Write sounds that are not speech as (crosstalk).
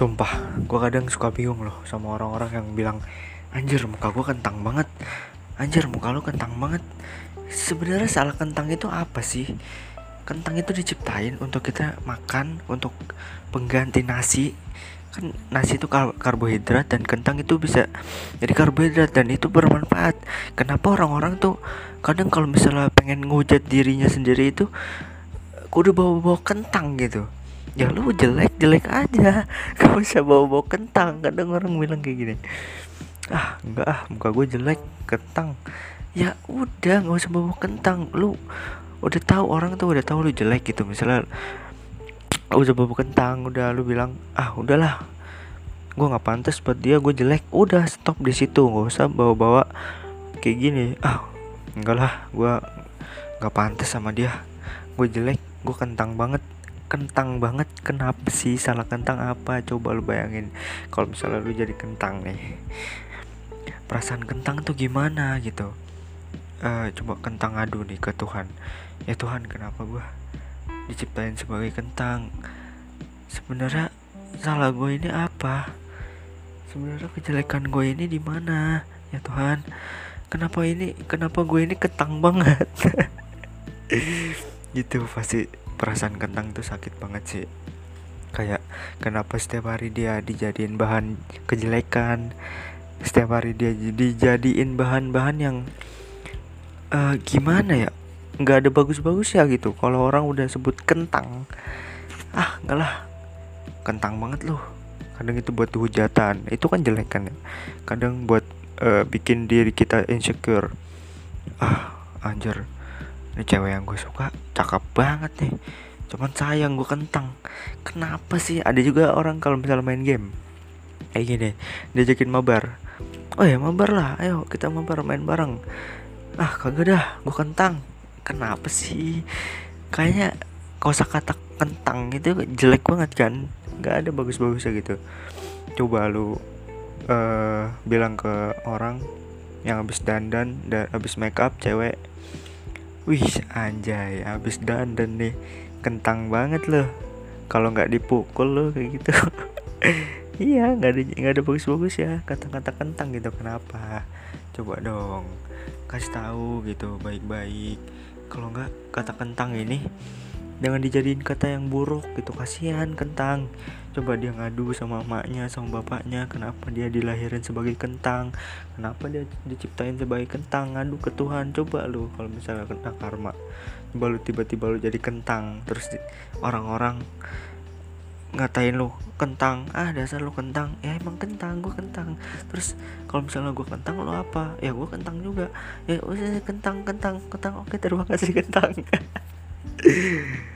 Sumpah, gue kadang suka bingung loh sama orang-orang yang bilang Anjir muka gue kentang banget. Anjir muka lu kentang banget. Sebenarnya salah kentang itu apa sih? Kentang itu diciptain untuk kita makan Untuk pengganti nasi. Kan nasi itu kar karbohidrat dan kentang itu bisa jadi karbohidrat dan itu bermanfaat. Kenapa orang-orang tuh kadang kalau misalnya pengen ngujat dirinya sendiri itu Kudu bawa-bawa kentang gitu ya lu jelek jelek aja. (laughs) Gak usah bawa bawa kentang kadang orang bilang kayak gini. Ah enggak ah muka gue jelek kentang. Ya udah nggak usah bawa kentang. Lu udah tahu orang tuh udah tahu lu jelek gitu. Misalnya udah bawa kentang udah lu bilang ah udahlah. Gue nggak pantas buat dia gue jelek. Udah stop di situ. Nggak usah bawa bawa kayak gini. Ah enggak lah gue nggak pantas sama dia. Gue jelek gue kentang banget kentang banget. Kenapa sih? Salah kentang apa? Coba lu bayangin. Kalau misalnya lu jadi kentang nih perasaan kentang tuh gimana gitu? Uh, coba kentang adu nih ke Tuhan. Ya Tuhan kenapa gua diciptain sebagai kentang? Sebenarnya salah gue ini apa? Sebenarnya kejelekan gue ini di mana? Ya Tuhan kenapa ini kenapa gue ini kentang banget? (laughs) Gitu pasti perasaan kentang tuh sakit banget sih. Kayak kenapa setiap hari dia dijadiin bahan kejelekan? Setiap hari dia dijadiin bahan-bahan yang uh, gimana ya? Nggak ada bagus-bagus ya gitu. Kalau orang udah sebut kentang ah enggak lah. Kentang banget loh. Kadang itu buat hujatan itu kan jelek kan ya. Kadang buat uh, bikin diri kita insecure. Ah anjir ini cewek yang gue suka cakep banget nih. Cuman sayang gue kentang. Kenapa sih? Ada juga orang kalau misalnya main game. Kayak gini diajakin mabar. Oh ya mabar lah. Ayo kita mabar main bareng. Ah kagak dah. Gue kentang. Kenapa sih? Kayaknya kosa kata kentang itu jelek banget kan? Nggak ada bagus-bagusnya gitu. Coba lu uh, bilang ke orang yang habis dandan dan habis make up cewek Wih anjay abis dandan nih. Kentang banget loh. Kalau nggak dipukul loh kayak gitu. (laughs) Iya nggak ada nggak ada bagus-bagus ya kata-kata kentang gitu. Kenapa? Coba dong kasih tahu gitu baik-baik. Kalau nggak kata kentang ini jangan dijadiin kata yang buruk gitu. Kasihan kentang coba dia ngadu sama emaknya sama bapaknya kenapa dia dilahirin sebagai kentang? Kenapa dia diciptain sebagai kentang? Ngadu ke Tuhan. Coba lu kalau misalnya kena karma coba lu tiba-tiba lu jadi kentang. Terus orang-orang ngatain lu kentang ah dasar lu kentang. Ya emang kentang gue kentang. Terus kalau misalnya gue kentang lu apa? Ya gue kentang juga. Ya kentang kentang kentang. Oke terima kasih kentang (laughs)